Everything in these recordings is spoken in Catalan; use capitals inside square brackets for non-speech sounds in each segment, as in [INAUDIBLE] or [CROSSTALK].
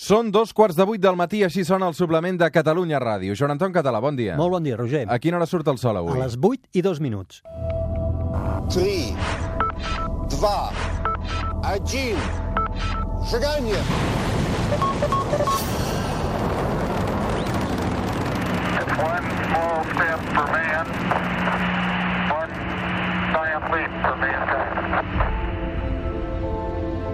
Són dos quarts de vuit del matí, així sona el suplement de Catalunya Ràdio. Joan Anton Català, bon dia. Molt bon dia, Roger. A quina hora surt el sol avui? A les vuit i dos minuts. 3, 2, 1, seganya! One small step for man, one giant leap for mankind.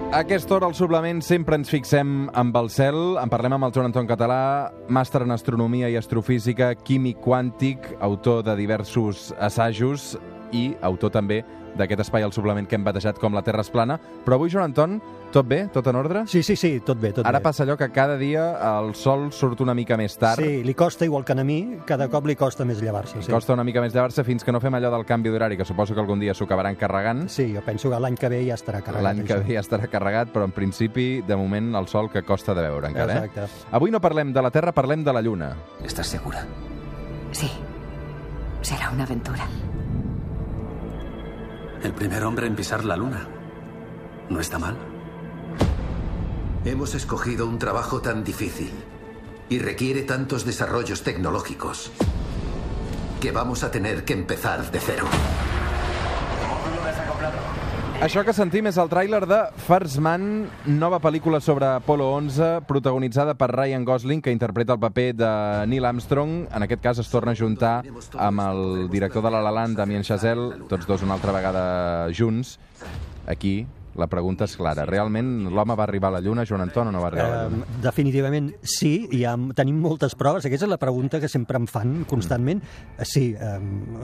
A aquesta hora al suplement sempre ens fixem amb el cel. En parlem amb el Joan Anton Català, màster en astronomia i astrofísica, químic quàntic, autor de diversos assajos i autor també d'aquest espai al suplement que hem batejat com la Terra és plana. Però avui, Joan Anton, tot bé? Tot en ordre? Sí, sí, sí, tot bé, tot Ara bé. passa allò que cada dia el sol surt una mica més tard. Sí, li costa igual que a mi, cada cop li costa més llevar-se. Sí. Costa una mica més llevar-se fins que no fem allò del canvi d'horari, que suposo que algun dia s'ho acabaran carregant. Sí, jo penso que l'any que ve ja estarà carregat. L'any que ve ja estarà carregat, però en principi, de moment, el sol que costa de veure encara. Exacte. Eh? Avui no parlem de la Terra, parlem de la Lluna. ¿Estás segura? Sí. Será una aventura. El primer hombre en pisar la luna. ¿No está mal? Hemos escogido un trabajo tan difícil y requiere tantos desarrollos tecnológicos que vamos a tener que empezar de cero. Això que sentim és el tràiler de First Man, nova pel·lícula sobre Apollo 11, protagonitzada per Ryan Gosling, que interpreta el paper de Neil Armstrong. En aquest cas es torna a juntar amb el director de La La Land, Damien Chazelle, tots dos una altra vegada junts. Aquí la pregunta és clara. Realment l'home va arribar a la Lluna, Joan Anton, o no va arribar a la Lluna? Eh, definitivament sí, i ha, tenim moltes proves. Aquesta és la pregunta que sempre em fan constantment. Eh, Sí, eh,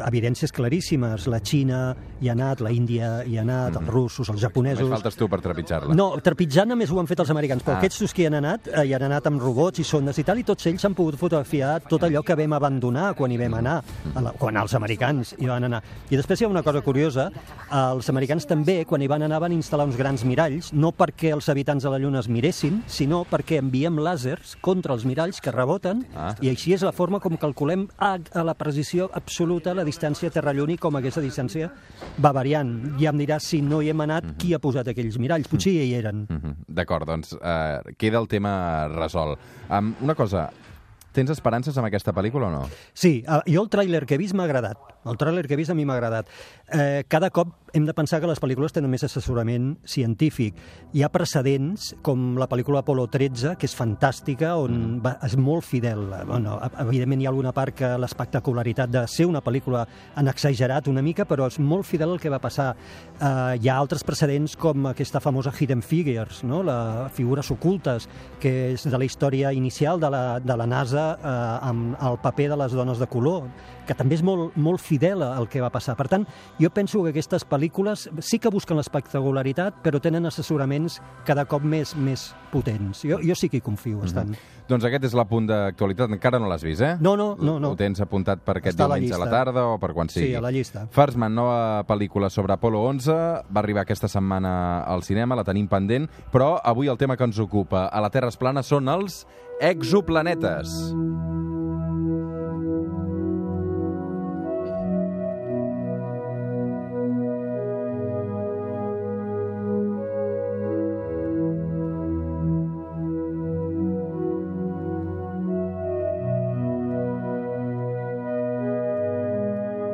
evidències claríssimes. La Xina hi ha anat, la Índia hi ha anat, els russos, els japonesos... Només faltes tu per trepitjar-la. No, trepitjant només ho han fet els americans, però Ah. aquests que hi han anat, eh, hi han anat amb robots i sondes i tal, i tots ells s'han pogut fotografiar tot allò que vam abandonar quan hi vam anar, la, quan els americans hi van anar. I després hi ha una cosa curiosa, els americans també, quan hi van anar, van instal·lar uns grans miralls, no perquè els habitants de la Lluna es miressin, sinó perquè enviem làsers contra els miralls que reboten, Ah. i així és la forma com calculem a, a la precisió absoluta la distància Terra-Lluna i com aquesta distància va variant. Ja em diràs si no hi hem anat, qui ha posat aquells miralls. Potser ja hi eren. Mhm. D'acord, doncs eh, queda el tema resolt. Um, una cosa, tens esperances amb aquesta pel·lícula o no? Sí, eh, jo el tràiler que he vist m'ha agradat. El tràiler que he vist a mi m'ha agradat. Eh, cada cop hem de pensar que les pel·lícules tenen més assessorament científic. Hi ha precedents, com la pel·lícula Apolo 13, que és fantàstica, on va, és molt fidel. Bueno, evidentment hi ha alguna part que l'espectacularitat de ser una pel·lícula han exagerat una mica, però és molt fidel al que va passar. Eh, hi ha altres precedents com aquesta famosa Hidden Figures, no? la figures ocultes, que és de la història inicial de la, de la NASA eh, amb el paper de les dones de color, que també és molt, molt fidel al que va passar. Per tant, jo penso que aquestes pel·lícules sí que busquen l'espectacularitat, però tenen assessoraments cada cop més més potents. Jo, jo sí que hi confio bastant. Doncs aquest és l'apunt d'actualitat. Encara no l'has vist, eh? No, no, no, no. Ho tens apuntat per aquest Està a la diumenge a la tarda o per quan sigui. Sí, a la llista. First Man, nova pel·lícula sobre Apolo 11, va arribar aquesta setmana al cinema, la tenim pendent, però avui el tema que ens ocupa a la Terra es plana són els exoplanetes.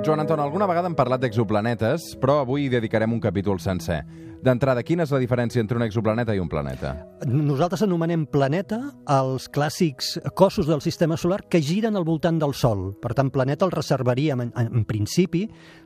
Joan Anton, alguna vegada hem parlat d'exoplanetes, però avui dedicarem un capítol sencer. D'entrada, quina és la diferència entre un exoplaneta i un planeta? Nosaltres anomenem planeta els clàssics cossos del sistema solar que giren al voltant del Sol. Per tant, planeta el reservaríem, en, en principi,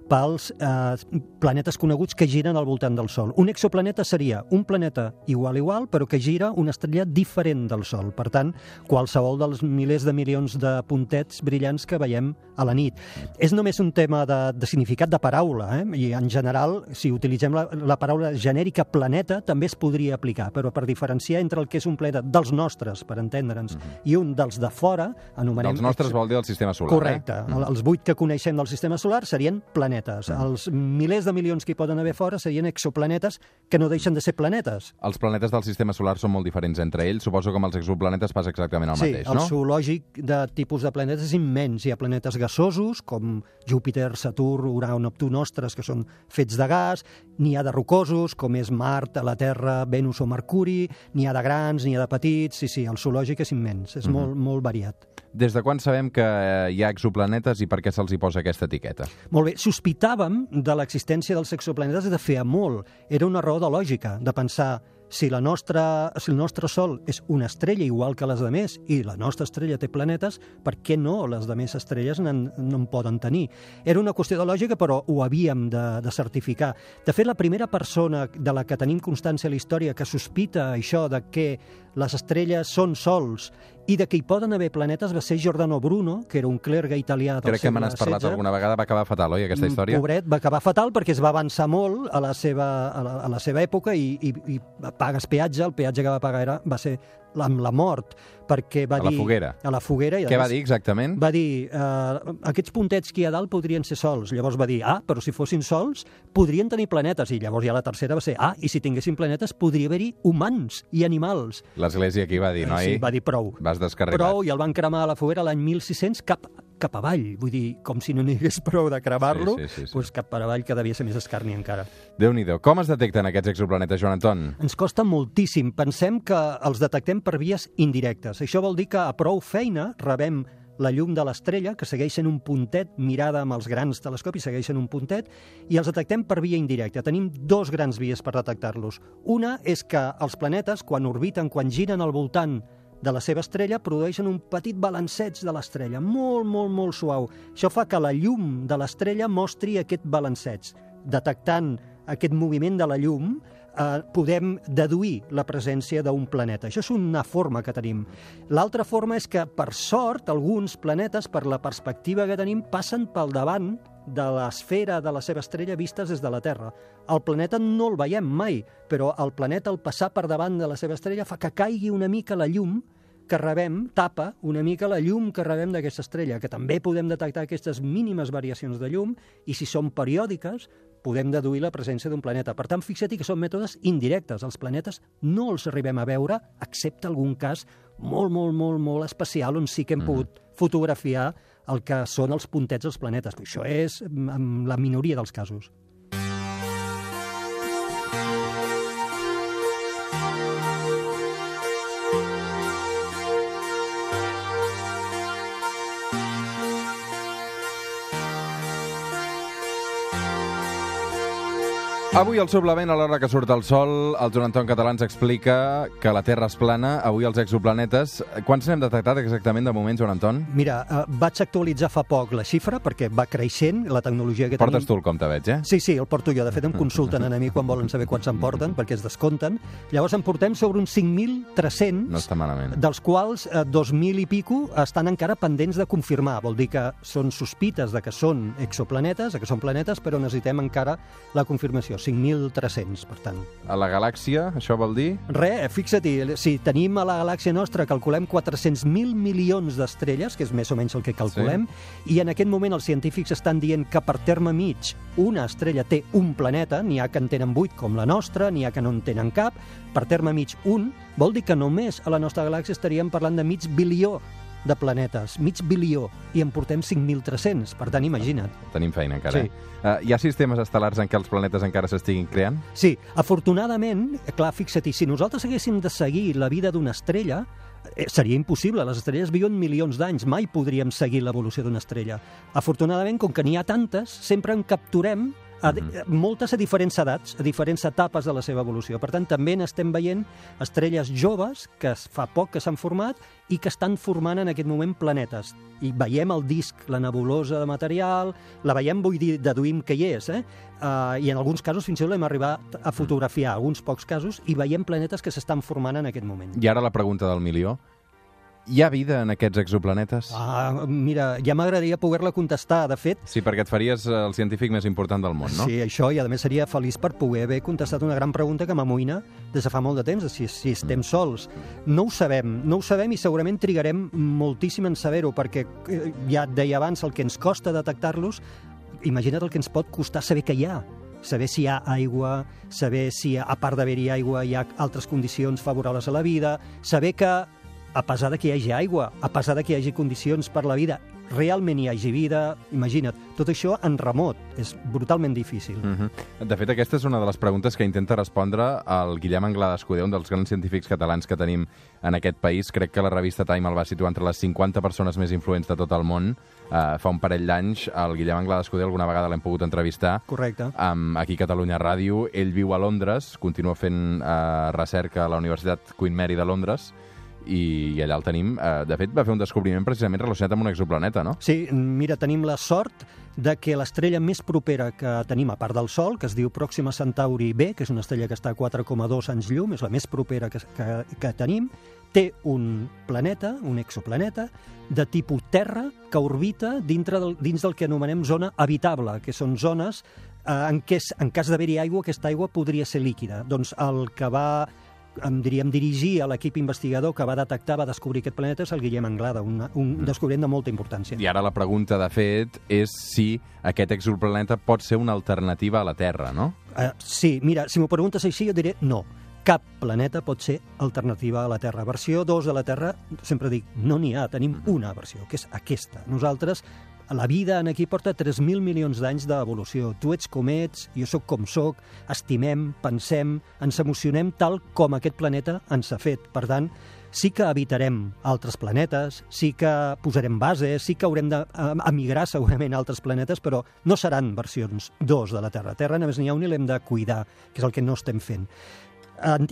pels eh, planetes coneguts que giren al voltant del Sol. Un exoplaneta seria un planeta igual igual, però que gira una estrella diferent del Sol. Per tant, qualsevol dels milers de milions de puntets brillants que veiem a la nit. És només un tema de, de significat de paraula, eh? i en general, si utilitzem la, la paraula genèrica planeta, també es podria aplicar, però per diferenciar entre el que és un planeta dels nostres, per entendre'ns, i un dels de fora, anomenem... Dels nostres vol dir el sistema solar, Correcte. eh? El- Els vuit que coneixem del sistema solar serien planetes planetes. Els milers de milions que hi poden haver fora serien exoplanetes que no deixen de ser planetes. Els planetes del sistema solar són molt diferents entre ells. Suposo que amb els exoplanetes passa exactament el sí, mateix, el no? zoològic de tipus de planetes és immens. Hi ha planetes gasosos, com Júpiter, Saturn, Urà o Neptú nostres, que són fets de gas. N'hi ha de rocosos, com és Mart, la Terra, Venus o Mercuri. N'hi ha de grans, n'hi ha de petits. Sí, sí, el zoològic és immens, és molt, molt variat. Des de quan sabem que hi ha exoplanetes i per què se'ls hi posa aquesta etiqueta? Molt bé, sospitàvem de l'existència dels exoplanetes de feia molt. Era una raó de lògica, de pensar si, la nostra, si el nostre Sol és una estrella igual que les de més i la nostra estrella té planetes, per què no les de més estrelles no en poden tenir? Era una qüestió de lògica, però ho havíem de, de certificar. De fet, la primera persona de la que tenim constància a la història que sospita això de que les estrelles són sols i de que hi poden haver planetes va ser Giordano Bruno, que era un clergue italià del Crec que me n'has parlat alguna vegada, va acabar fatal, oi, aquesta història? Pobret, va acabar fatal perquè es va avançar molt a la seva, a la, a la seva època i, i, i pagues peatge, el peatge que va pagar era, va ser la- amb la mort, perquè va A la dir... foguera. A la foguera. I Què va dir exactament? Va dir, eh, aquests puntets que hi ha dalt podrien ser sols. Llavors va dir, ah, però si fossin sols, podrien tenir planetes. I llavors ja la tercera va ser, ah, i si tinguessin planetes, podria haver-hi humans i animals. L'església aquí va dir, noi, sí, va dir prou. Vas descarrilat. Prou, i el van cremar a la foguera l'any 1600 cap, cap avall. Vull dir, com si no n'hi hagués prou de cremar-lo, Sí, sí, sí, sí. doncs cap per avall que devia ser més escarni encara. Déu-n'hi-do. Com es detecten aquests exoplanetes, Joan Anton? Ens costa moltíssim. Pensem que els detectem per vies indirectes. Això vol dir que a prou feina rebem la llum de l'estrella, que segueix sent un puntet mirada amb els grans telescopis, segueix sent un puntet, i els detectem per via indirecta. Tenim dos grans vies per detectar-los. Una és que els planetes, quan orbiten, quan giren al voltant de la seva estrella, produeixen un petit balanceig de l'estrella, molt, molt, molt suau. Això fa que la llum de l'estrella mostri aquest balanceig. Detectant aquest moviment de la llum, eh, podem deduir la presència d'un planeta. Això és una forma que tenim. L'altra forma és que, per sort, alguns planetes, per la perspectiva que tenim, passen pel davant de l'esfera de la seva estrella vistes des de la Terra. El planeta no el veiem mai, però el planeta, al passar per davant de la seva estrella, fa que caigui una mica la llum que rebem, tapa una mica la llum que rebem d'aquesta estrella, que també podem detectar aquestes mínimes variacions de llum, i si són periòdiques, podem deduir la presència d'un planeta. Per tant, fixa't que són mètodes indirectes. Els planetes no els arribem a veure, excepte algun cas molt, molt, molt, molt especial on sí que hem pogut fotografiar el que són els puntets dels planetes. Això és mm, en la minoria dels casos. Avui al suplement, a l'hora que surt el sol, el Joan Anton Català ens explica que la Terra és plana. Avui els exoplanetes... Quants n'hem detectat exactament de moment, Joan Anton? Mira, eh, vaig actualitzar fa poc la xifra perquè va creixent la tecnologia que Portes tenim. tu el compte, veig, eh? Sí, sí, el porto jo. De fet, em [LAUGHS] consulten a mi quan volen saber quants em porten, perquè es descompten. Llavors en portem sobre uns 5.300, No està malament. dels quals eh, 2.000 i pico estan encara pendents de confirmar. Vol dir que són sospites de que són exoplanetes, de que són planetes, però necessitem encara la confirmació. 5.300, per tant. A la galàxia, això vol dir? Re, fixa't, si tenim a la galàxia nostra, calculem 400.000 milions d'estrelles, que és més o menys el que calculem, sí. i en aquest moment els científics estan dient que per terme mig una estrella té un planeta, n'hi ha que en tenen 8 com la nostra, n'hi ha que no en tenen cap, per terme mig un, vol dir que només a la nostra galàxia estaríem parlant de mig bilió de planetes, mig bilió, i en portem 5.300, per tant, imagina't. Tenim feina encara, Sí. eh? Uh, hi ha sistemes estel·lars en què els planetes encara s'estiguin creant? Sí, afortunadament, clar, fixa't, si nosaltres haguéssim de seguir la vida d'una estrella, eh, seria impossible. Les estrelles viuen milions d'anys, mai podríem seguir l'evolució d'una estrella. Afortunadament, com que n'hi ha tantes, sempre en capturem a, mm moltes a diferents edats, a diferents etapes de la seva evolució. Per tant, també n'estem veient estrelles joves que es- fa poc que s'han format i que estan formant en aquest moment planetes. I veiem el disc, la nebulosa de material, la veiem, vull dir, deduïm que hi és, eh? Uh, I en alguns casos fins i tot l'hem arribat a fotografiar, alguns pocs casos, i veiem planetes que s'estan formant en aquest moment. I ara la pregunta del milió. Hi ha vida en aquests exoplanetes? Ah, mira, ja m'agradaria poder-la contestar. De fet, Sí, perquè et faries eh, el científic més important del món, no? Sí, això, i a més seria feliç per poder haver contestat una gran pregunta que m'amoïna des de fa molt de temps, si, si estem Mm. sols. No ho sabem, no ho sabem i segurament trigarem moltíssim en saber-ho, perquè eh, ja et deia abans, el que ens costa detectar-los imagina't el que ens pot costar saber que hi ha saber si hi ha aigua, saber si a part d'haver-hi aigua hi ha altres condicions favorables a la vida, saber que a pesar de que hi hagi aigua, a pesar de que hi hagi condicions per la vida, realment hi hagi vida, imagina't, tot això en remot, és brutalment difícil. Mm. Mm -hmm. De fet, aquesta és una de les preguntes que intenta respondre el Guillem Anglada Escudé, un dels grans científics catalans que tenim en aquest país. Crec que la revista Time el va situar entre les 50 persones més influents de tot el món. Uh, fa un parell d'anys, el Guillem Anglada Escudé alguna vegada l'hem pogut entrevistar. Correcte. Um, aquí a Catalunya Ràdio. Ell viu a Londres, continua fent uh, recerca a la Universitat Queen Mary de Londres, i, i allà el tenim. Uh, de fet, va fer un descobriment precisament relacionat amb un exoplaneta, no? Sí, mira, tenim la sort de que l'estrella més propera que tenim, a part del Sol, que es diu Pròxima Centauri B, que és una estrella que està a 4,2 anys llum, és la més propera que, que, que tenim, té un planeta, un exoplaneta, de tipus Terra, que orbita dintre del, dins del que anomenem zona habitable, que són zones eh, en què, en cas d'haver-hi aigua, aquesta aigua podria ser líquida. Doncs el que va em diríem, dirigir a l'equip investigador que va detectar, va descobrir aquest planeta, és el Guillem Anglada, un, un mm. descobriment de molta importància. I ara la pregunta, de fet, és si aquest exoplaneta pot ser una alternativa a la Terra, no? Uh, sí, mira, si m'ho preguntes així, jo diré no. Cap planeta pot ser alternativa a la Terra. Versió 2 de la Terra, sempre dic, no n'hi ha, tenim una versió, que és aquesta. Nosaltres la vida en aquí porta 3.000 milions d'anys d'evolució. Tu ets com ets, jo sóc com sóc, estimem, pensem, ens emocionem tal com aquest planeta ens ha fet. Per tant, sí que habitarem altres planetes, sí que posarem bases, sí que haurem d'emigrar segurament a altres planetes, però no seran versions 2 de la Terra. Terra només n'hi ha un i l'hem de cuidar, que és el que no estem fent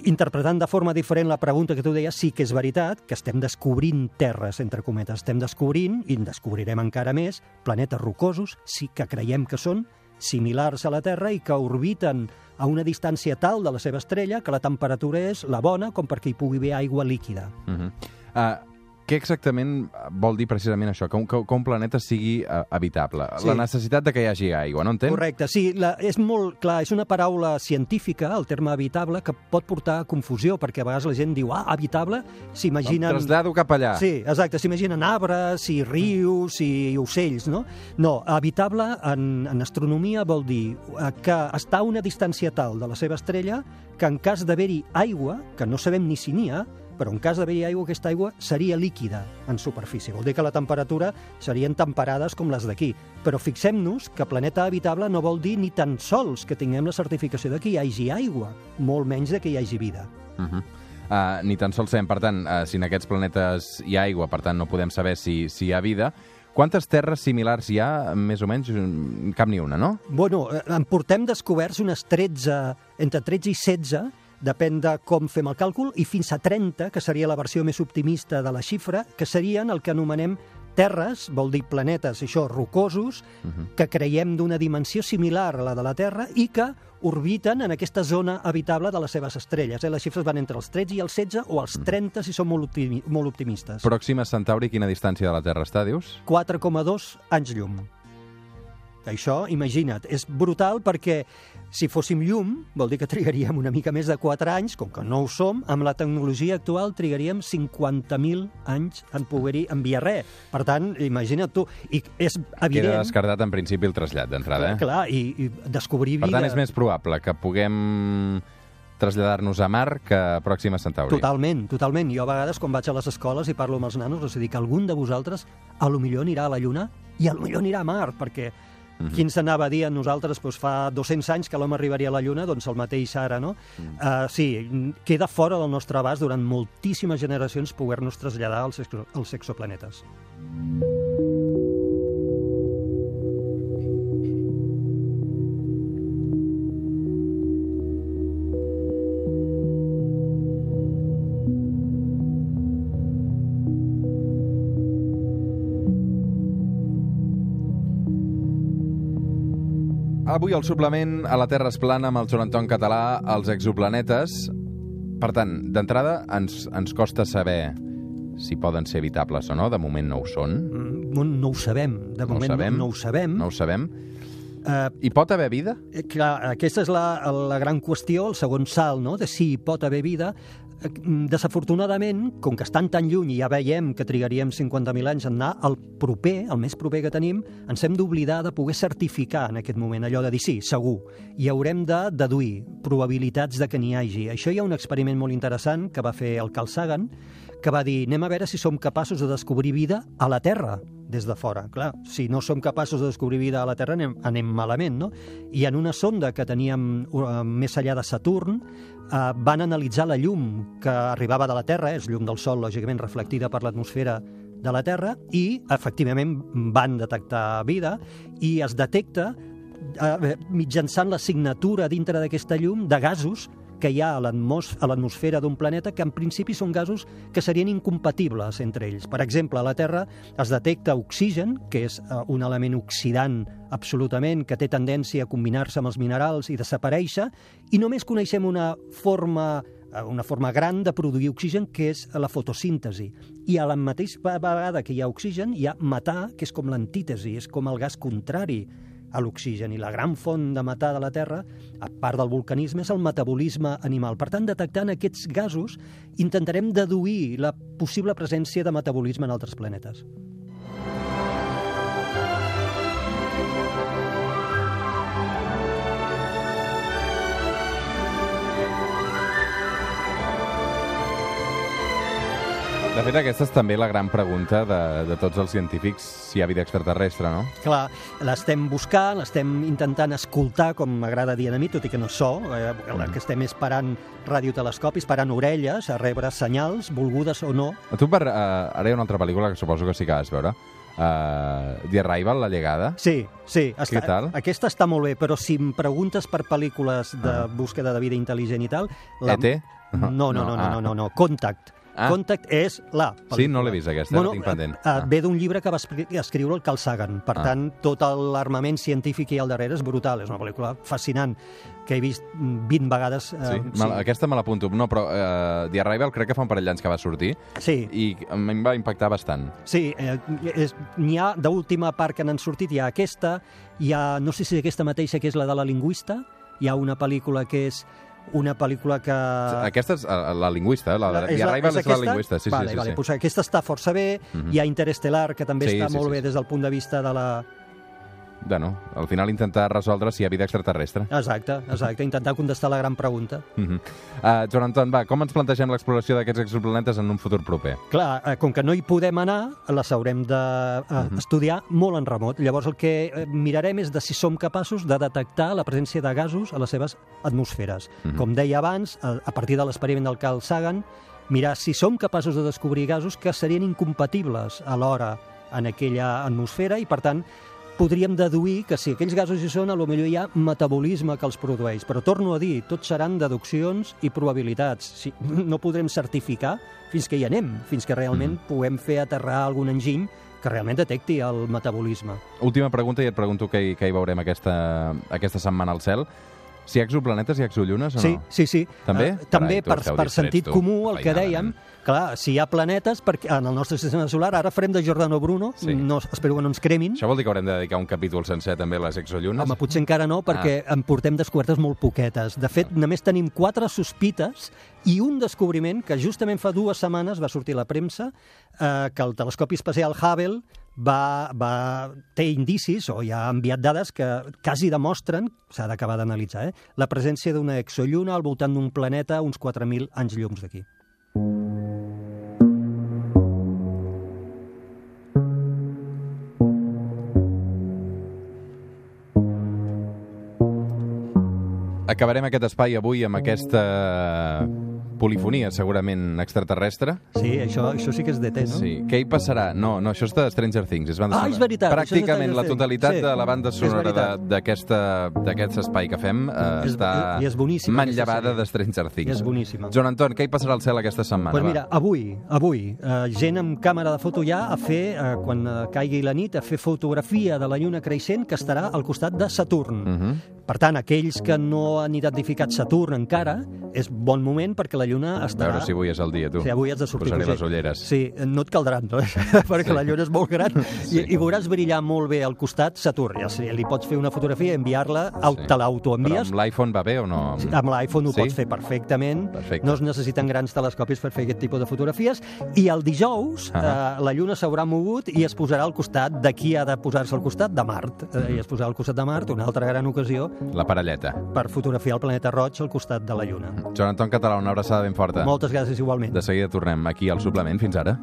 interpretant de forma diferent la pregunta que tu deies, sí que és veritat que estem descobrint terres, entre cometes. Estem descobrint, i en descobrirem encara més, planetes rocosos, sí que creiem que són similars a la Terra i que orbiten a una distància tal de la seva estrella que la temperatura és la bona com perquè hi pugui haver aigua líquida. Uh -huh. uh, què exactament vol dir precisament això, que un, que un planeta sigui uh, habitable? Sí. La necessitat de que hi hagi aigua, no entenc? Correcte, sí, la, és molt clar, és una paraula científica, el terme habitable, que pot portar a confusió, perquè a vegades la gent diu, ah, habitable, s'imaginen... El trasllado cap allà. Sí, exacte, s'imaginen arbres, i rius, i ocells, no? No, habitable en, en astronomia vol dir eh, que està a una distància tal de la seva estrella que en cas d'haver-hi aigua, que no sabem ni si n'hi ha, però en cas d'haver-hi aigua, aquesta aigua seria líquida en superfície. Vol dir que la temperatura serien temperades com les d'aquí. Però fixem-nos que planeta habitable no vol dir ni tan sols que tinguem la certificació de que hi hagi aigua, molt menys de que hi hagi vida. Uh -huh. Uh, ni tan sols sabem, per tant, uh, si en aquests planetes hi ha aigua, per tant no podem saber si, si hi ha vida. Quantes terres similars hi ha, més o menys? Cap ni una, no? Bueno, eh, en portem descoberts unes 13, entre 13 i 16, depèn de com fem el càlcul, i fins a 30, que seria la versió més optimista de la xifra, que serien el que anomenem terres, vol dir planetes, això, rocosos, uh -huh. que creiem d'una dimensió similar a la de la Terra i que orbiten en aquesta zona habitable de les seves estrelles. Eh? Les xifres van entre els 13 i els 16 o els 30 si són molt, optimi molt optimistes. Pròxima Centauri, quina distància de la Terra està, dius? 4,2 anys llum. Això, imagina't, és brutal perquè si fóssim llum, vol dir que trigaríem una mica més de 4 anys, com que no ho som, amb la tecnologia actual trigaríem 50.000 anys en poder-hi enviar res. Per tant, imagina't tu, i és evident... Queda descartat en principi el trasllat d'entrada, eh? Clar, i, i descobrir vida... Per tant, és més probable que puguem traslladar-nos a Mar que a Pròxima Centauri. Totalment, totalment. Jo a vegades quan vaig a les escoles i parlo amb els nanos, els dic que algun de vosaltres a lo millor anirà a la Lluna i a lo millor anirà a Mar, perquè Mm -hmm. Qui ens anava a dir a nosaltres doncs, fa 200 anys que l'home arribaria a la Lluna? Doncs el mateix ara, no? Mm -hmm. uh, sí, queda fora del nostre abast durant moltíssimes generacions poder-nos traslladar als, als exoplanetes. Mm -hmm. Avui el suplement a la Terra es plana amb el Joan Anton Català, els exoplanetes. Per tant, d'entrada, ens, ens costa saber si poden ser habitables o no. De moment no ho són. Mm, no ho sabem. De no moment ho sabem. no, no ho sabem. No ho sabem. Eh, I pot haver vida? Eh, Clar, aquesta és la, la gran qüestió, el segon salt, no?, de si hi pot haver vida. Eh, mm, Desafortunadament, com que estan tan lluny i ja veiem que trigaríem 50.000 anys en anar, el proper, el més proper que tenim, ens hem d'oblidar de poder certificar en aquest moment allò de dir sí, segur, i haurem de deduir probabilitats de que n'hi hagi. Això hi ha un experiment molt interessant que va fer el Carl Sagan, que va dir anem a veure si som capaços de descobrir vida a la Terra des de fora. Clar, si no som capaços de descobrir vida a la Terra anem, anem malament, no? I en una sonda que teníem uh, més enllà de Saturn uh, van analitzar la llum que arribava de la Terra, és llum del Sol, lògicament reflectida per l'atmosfera de la Terra, i efectivament van detectar vida i es detecta eh, mitjançant la signatura dintre d'aquesta llum de gasos que hi ha a l'atmos- a l'atmosfera d'un planeta que en principi són gasos que serien incompatibles entre ells. Per exemple, a la Terra es detecta oxigen, que és eh, un element oxidant absolutament, que té tendència a combinar-se amb els minerals i desaparèixer, i només coneixem una forma eh, una forma gran de produir oxigen, que és la fotosíntesi. I a la mateixa vegada que hi ha oxigen, hi ha metà, que és com l'antítesi, és com el gas contrari a l'oxigen. I la gran font de metà de la Terra, a part del vulcanisme, és el metabolisme animal. Per tant, detectant aquests gasos, intentarem deduir la possible presència de metabolisme en altres planetes. De fet, aquesta és també la gran pregunta de, de tots els científics, si hi ha vida extraterrestre, no? Clar, l'estem buscant, l'estem intentant escoltar, com m'agrada dir a mi, tot i que no so, eh, la que estem esperant radiotelescopis, esperant orelles, a rebre senyals, volgudes o no. A tu, per, uh, ara hi ha una altra pel·lícula que suposo que sí que vas veure, uh, The Arrival, La llegada. Sí, sí. Què tal? Aquesta està molt bé, però si em preguntes per pel·lícules de Ah. búsqueda de vida intel·ligent i tal... E.T.? No, no, no, no, ah. no, no, no. Contact. Ah. Contact és la pel·lícula. Sí, no l'he vist, aquesta, la tinc pendent. eh, Ah. Ve d'un llibre que va escri- escriure el Carl Sagan. Per Ah. tant, tot l'armament científic que hi ha al darrere és brutal. És una pel·lícula fascinant que he vist mm, 20 vegades. Sí? Eh, Me, aquesta me l'apunto. No, però uh, The Arrival crec que fa un parell d'anys que va sortir sí, i em va impactar bastant. Sí, eh, n'hi ha d'última part que n'han sortit, hi ha aquesta, hi ha, no sé si aquesta mateixa que és la de la lingüista, hi ha una pel·lícula que és una pel·lícula que... Aquesta és uh, la lingüista, la, la, Ah. és The Arrival és, la lingüista. Sí, vale, sí, sí. vale, sí. Pues aquesta està força bé, Mhm. hi ha Interestelar, que també Sí, està sí, molt sí, bé sí. des del punt de vista de la... Bueno, al final intentar resoldre si hi ha vida extraterrestre. Exacte, exacte, intentar contestar la gran pregunta. Uh -huh. uh, Joan Anton, va, com ens plantegem l'exploració d'aquests exoplanetes en un futur proper? Clar, eh, com que no hi podem anar, les haurem d'estudiar uh -huh. molt en remot. Llavors el que eh, mirarem és de si som capaços de detectar la presència de gasos a les seves atmosferes. Uh Mhm. -huh. Com deia abans, a, a partir de l'experiment del Carl Sagan, mirar si som capaços de descobrir gasos que serien incompatibles alhora en aquella atmosfera i, per tant, podríem deduir que si aquells gasos hi són, a lo millor hi ha metabolisme que els produeix. Però torno a dir, tot seran deduccions i probabilitats. Si, no podrem certificar fins que hi anem, fins que realment puguem fer aterrar algun enginy que realment detecti el metabolisme. Última pregunta i et pregunto què hi, què hi veurem aquesta, aquesta setmana al cel. Si hi ha exoplanetes, hi ha exollunes o Sí, no? sí, sí. També? Eh, també Carai, per, per distrets, sentit tu, comú, el que dèiem, clar, si hi ha planetes, perquè en el nostre sistema solar, ara farem de Giordano Bruno, Sí. no, espero que no ens cremin, Això vol dir que haurem de dedicar un capítol sencer també a les exollunes? Home, potser encara no, perquè Ah. en portem descobertes molt poquetes. De fet, només tenim quatre sospites i un descobriment que justament fa dues setmanes va sortir a la premsa, eh, que el telescopi espacial Hubble va, va, té indicis, o ja ha enviat dades, que quasi demostren, s'ha d'acabar d'analitzar, eh, la presència d'una exolluna al voltant d'un planeta a uns 4.000 anys llums d'aquí. Acabarem aquest espai avui amb aquesta polifonia, segurament extraterrestre. Sí, això, això sí que és DT, no? Sí. Què hi passarà? No, no, això és de Stranger Things. És banda Ah, és veritat, és Pràcticament Stranger la totalitat Sí, de la banda és sonora d'aquest espai que fem eh, És- està i és boníssima manllevada de Stranger Things. I és boníssima. Joan Anton, què hi passarà al cel aquesta setmana? Pues va? mira, avui, avui, eh, gent amb càmera de foto ja a fer, eh, quan eh, caigui la nit, a fer fotografia de la lluna creixent que estarà al costat de Saturn. Mhm. Per tant, aquells que no han identificat Saturn encara, és bon moment perquè la lluna Lluna A estarà... veure si avui és el dia, tu. Sí, avui has de sortir Posaré les ulleres. Sí, no et caldran, no? [LAUGHS] perquè Sí. la lluna és molt gran Sí. i, i veuràs brillar molt bé al costat Saturn. Ja li pots fer una fotografia i enviar-la, Sí. te Però l'autoenvies. amb l'iPhone va bé o no? Amb l'iPhone ho Sí? pots fer perfectament. Perfecte. No es necessiten grans telescopis per fer aquest tipus de fotografies. I el dijous Ah. eh, la Lluna s'haurà mogut i es posarà al costat, d'aquí ha de posar-se al costat de Mart. Eh, I es posarà al costat de Mart, una altra gran ocasió La parelleta. per fotografiar el planeta roig al costat de la Lluna. Joan Anton Català, una abraçada ben forta. Moltes gràcies igualment. De seguida tornem aquí al suplement. Fins ara.